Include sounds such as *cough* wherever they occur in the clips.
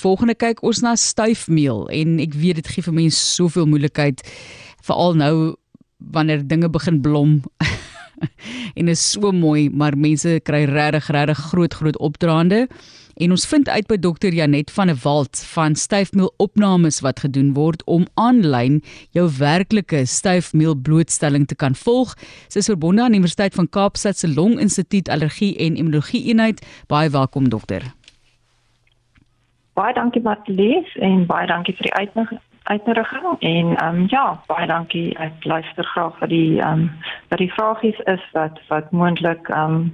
volgende kyk ons na styfmeel en ek weet dit gee vir mense soveel moeilikheid veral nou wanneer dinge begin blom. *laughs* en is so mooi, maar mense kry regtig regtig groot groot opdraande. En ons vind uit by dokter Janet van der Walt van styfmeel opnames wat gedoen word om aanlyn jou werklike styfmeel blootstelling te kan volg. Sy is verbonde aan Universiteit van Kaapstad se Long Instituut Allergie en Immunologie Eenheid. Baie welkom dokter. Baie dankie Matlies en baie dankie vir die uitnodiging en ehm um, ja baie dankie ek luister graag vir die ehm um, vir die vragies is wat wat moontlik ehm um,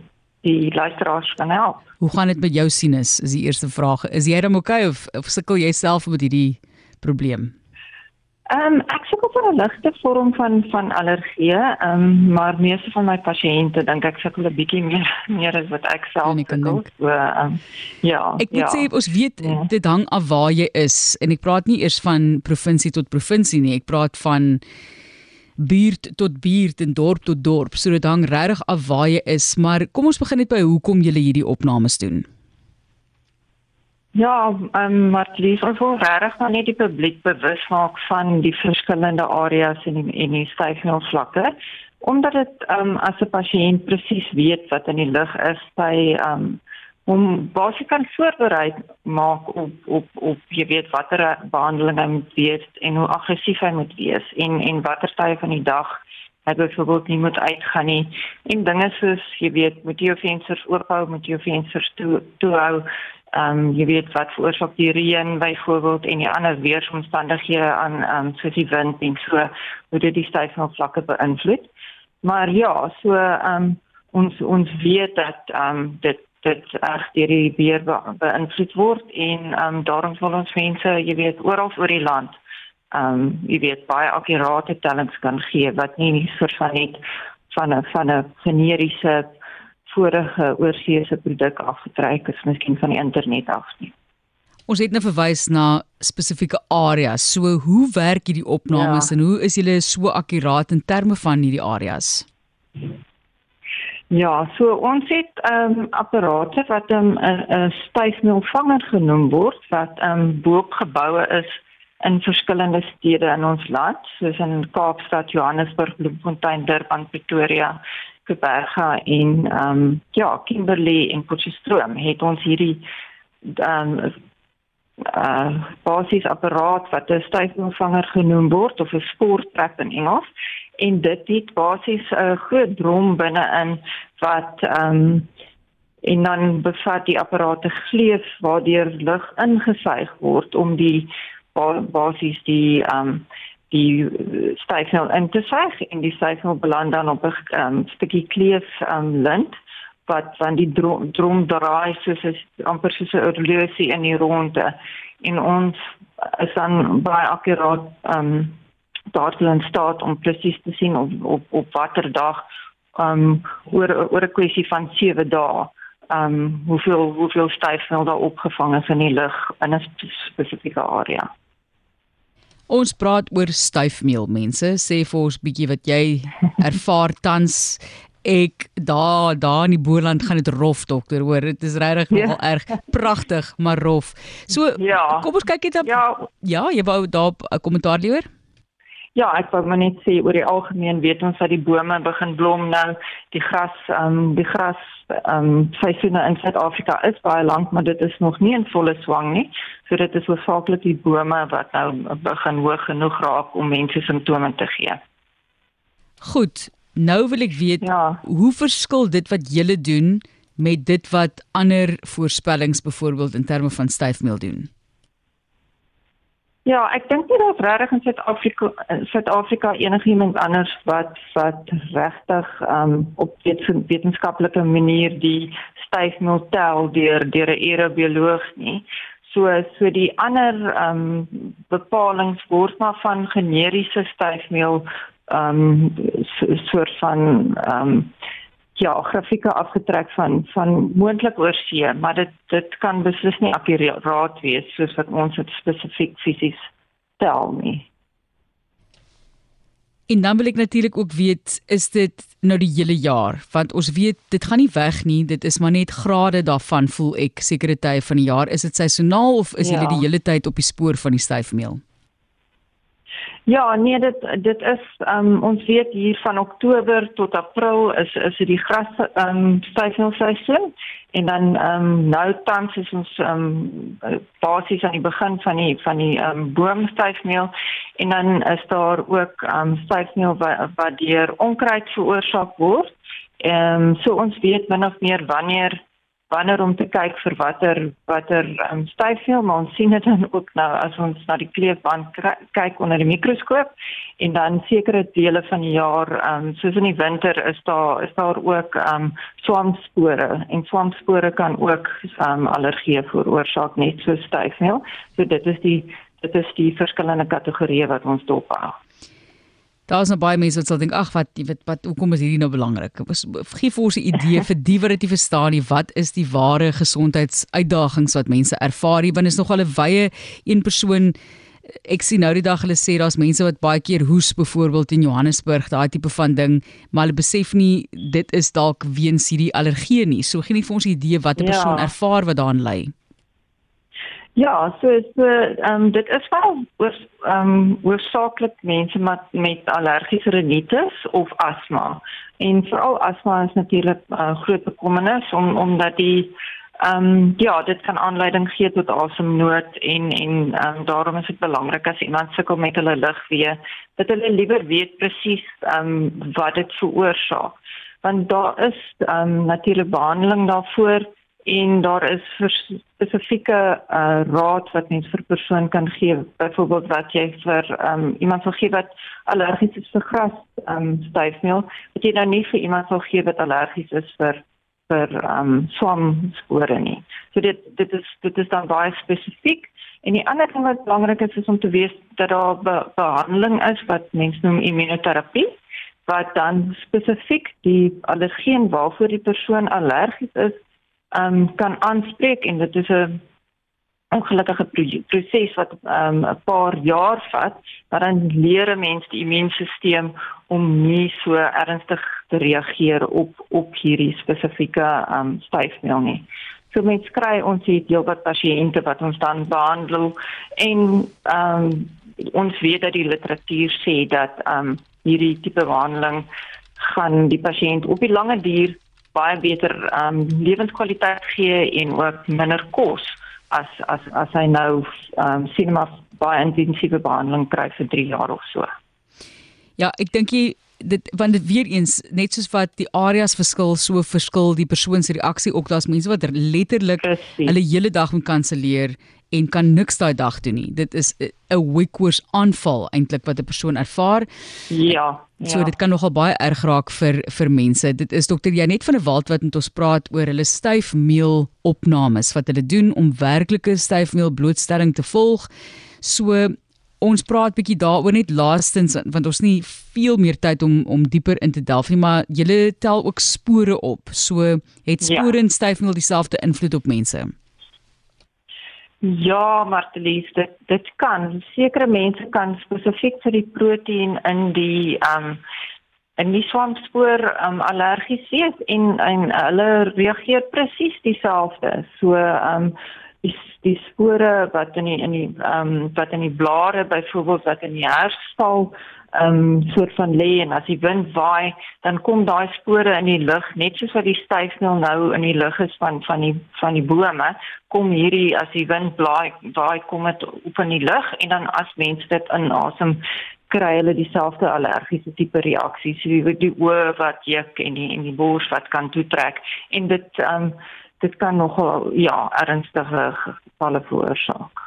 die luisteraars kan help. Hoe gaan dit met jou sinus? Is die eerste vraag. Is jy dan okay of of sukkel jy self met hierdie probleem? Ehm um, ek sukkel met 'n ligte vorm van van allergie, ehm um, maar meeste van my pasiënte dink ek sukkel 'n bietjie meer *laughs* meer as wat ek self sukkel. So ehm um, ja. Ek moet ja. sê ons weet ja. dit hang af waar jy is en ek praat nie eers van provinsie tot provinsie nie, ek praat van buurt tot buurt en dorp tot dorp. So dit hang regtig af waar jy is, maar kom ons begin net by hoekom jy hierdie opnames doen. Ja, um, maar lief ons wil regtig maar net die publiek bewus maak van die verskillende areas in die en die styfnelvlakke omdat dit um, as 'n pasiënt presies weet wat in die lug is by um, om basies kan voorberei maak op op op jy weet watter behandeling hy moet wees en hoe aggressief hy moet wees en en watter tye van die dag hy byvoorbeeld nie moet uitgaan nie. En dinge soos jy weet moet jy jou vensters oophou moet jy jou vensters toe toe hou ehm um, jy weet wat veroorsaak die reën byvoorbeeld en die ander weeromstandighede aan ehm um, soos die wind en so hoe dit die styfvlakke beïnvloed. Maar ja so ehm um, ons ons weet dat ehm um, dit dit reg deur die beheer be beïnvloed word en ehm um, daarom wil ons mense, jy weet, oral oor die land ehm um, jy weet baie akkurate tellings kan gee wat nie net soort van net van 'n van 'n generiese vorige oorseese produk afgetrek is, miskien van die internet af nie. Ons het nou verwys na spesifieke areas. So hoe werk hierdie opnames ja. en hoe is julle so akkuraat in terme van hierdie areas? Ja, so ons het ehm um, apparate wat 'n 'n styfmeelvanger genoem word wat ehm um, boop geboue is in verskillende stede in ons land, soos in Kaapstad, Johannesburg, Bloemfontein, Durban, Pretoria, Kaapstad en ehm um, ja, Kimberley en Potchefstroom het ons hierdie ehm um, uh basis apparaat wat 'n styfmeelvanger genoem word of 'n sporttrap in Engels. En dit het basies 'n groot drom binne-in wat ehm um, en dan bevat die apparate gleuf waardeur lug ingesuig word om die basies die ehm um, die styfsel in te suig en die styfsel beland dan op 'n um, stukkie kleef um, lint wat van die drom, drom draai soos 'n amper soos 'n horlosie in die ronde en ons is dan baie akkuraat ehm um, daartoe in staat om presies te sien op op op watter dag um oor oor 'n kwessie van 7 dae um hoeveel hoeveel styfsel daar opgevang is in die lug in 'n spesifieke area. Ons praat oor styfmeel mense sê vir ons bietjie wat jy ervaar tans ek daar daar in die Boerland gaan dit rof dokter hoor dit is regtig ja. nogal erg pragtig maar rof. So ja. kom ons kyk net op Ja, ja jy wou daar 'n kommentaar lewer? Ja, ek wou maar net sê oor die algemeen weet ons dat die bome begin blom nou, die gras, ehm um, die gras ehm um, seisoene in Suid-Afrika is baie lank, maar dit is nog nie in volle swang nie. So dit is hoofsaaklik die bome wat nou begin hoog genoeg raak om mense simptome te gee. Goed, nou wil ek weet ja. hoe verskil dit wat julle doen met dit wat ander voorspellings byvoorbeeld in terme van styfmeel doen? Ja, ek dink nie daar's regtig in Suid-Afrika Suid-Afrika enigiemand anders wat wat regtig um op wetenskaplike manier die styfmeel tel deur deur 'n aerobioloog nie. So so die ander um bepalinge word maar van generiese styfmeel um soort van um ja, grafieke afgetrek van van moontlik oor see, maar dit dit kan beslis nie akkuraat wees soos wat ons dit spesifiek fisies tel nie. En dan wil ek natuurlik ook weet, is dit nou die hele jaar? Want ons weet dit gaan nie weg nie. Dit is maar net grade daarvan voel ek sekere tye van die jaar. Is dit seisoonaal of is ja. jy die hele tyd op die spoor van die styfmeel? Ja, nee, dit dit is um, ons weet hier van Oktober tot April is is die gras ehm um, styfmeelseisoen en dan ehm um, nou tans is ons ehm um, basies aan die begin van die van die ehm um, boomstyfmeel en dan is daar ook ehm um, styfmeel wat, wat deur onkruid veroorsaak word. Ehm um, so ons weet min of meer wanneer wanneer om te kyk vir watter watter um, styfmeel maar ons sien dit dan ook nou as ons na die kleefband kyk onder die mikroskoop en dan sekere dele van die jaar um, soos in die winter is daar is daar ook um, swamspore en swamspore kan ook um, allergie veroorsaak net so styfmeel so dit is die dit is die verskillende kategorieë wat ons dophou Daar's nou baie mense wat sal dink ag wat jy weet wat hoekom is hierdie nou belangrik? Gee vir ons 'n idee vir die wat dit nie verstaan nie, wat is die ware gesondheidsuitdagings wat mense ervaar hier want is nogal 'n wye een persoon ek sien nou die dag hulle sê daar's mense wat baie keer hoes byvoorbeeld in Johannesburg, daai tipe van ding, maar hulle besef nie dit is dalk weens hierdie allergie nie. So gee net vir ons 'n idee wat 'n persoon ja. ervaar wat daaraan ly. Ja, so so ehm um, dit is wel oor ehm um, oorsaaklik mense met met allergiese rinitis of asma. En veral asma is natuurlik 'n uh, groot bekommernis om omdat die ehm um, ja, dit kan aanleiding gee tot asemnood en en ehm um, daarom is dit belangrik as iemand sukkel met hulle lugweë dat hulle liewer weet presies ehm um, wat dit veroorsaak. Want daar is ehm um, natuurlik behandeling daarvoor en daar is spesifieke uh, raad wat mens vir persoon kan gee byvoorbeeld wat jy vir um, iemand sal gee wat allergies is vir gras um, styfmeel wat jy nou nie vir iemand sal gee wat allergies is vir vir um, swamspore nie. So dit dit is dit is dan baie spesifiek. En die ander ding wat belangrik is is om te weet dat daar be behandeling is wat mense noem immunoterapie wat dan spesifiek die allergeen waarvoor die persoon allergies is um, kan aanspreek en dit is 'n ongelukkige proses wat um, 'n paar jaar vat, maar dan leer 'n mens die immuunstelsel om nie so ernstig te reageer op op hierdie spesifieke um, styfmeel nie. So mens kry ons hier heelwat pasiënte wat ons dan behandel en um, ons weet dat die literatuur sê dat um, hierdie tipe behandeling gaan die pasiënt op die lange duur baie beter um lewenskwaliteit gee en ook minder kos as as as hy nou um sien maar baie intensiewe behandeling kry vir 3 jaar of so. Ja, ek dink jy dit want dit weer eens net soos wat die areas verskil so verskil die persoon se reaksie ook daar's mense wat letterlik Precies. hulle hele dag moet kanselleer en kan niks daai dag doen nie. Dit is 'n weekworse aanval eintlik wat 'n persoon ervaar. Ja. So ja. dit kan nogal baie erg raak vir vir mense. Dit is dokter Janet van der Walt wat met ons praat oor hulle styfmeel opnames wat hulle doen om werklike styfmeel blootstelling te volg. So ons praat bietjie daaroor net laastens want ons nie veel meer tyd om om dieper in te delf nie, maar julle tel ook spore op. So het ja. spore ja. en styfmeel dieselfde invloed op mense. Ja, Martelies, dit dit kan. Sekere mense kan spesifiek vir die proteïen in die um in die swamspoor um allergies wees en en hulle reageer presies dieselfde. So um die die spore wat in die in die um wat in die blare byvoorbeeld wat in die herstal um soort van lê en as die wind waai dan kom daai spore in die lug net soos wat die styfmeel nou in die lug is van van die van die bome kom hierdie as die wind blaai waai kom dit op in die lug en dan as mense dit inasem kry hulle dieselfde allergiese tipe reaksies so die oor wat juk en die en die bors wat kan toetrek en dit um dit kan nogal ja ernstige gevalle veroorsaak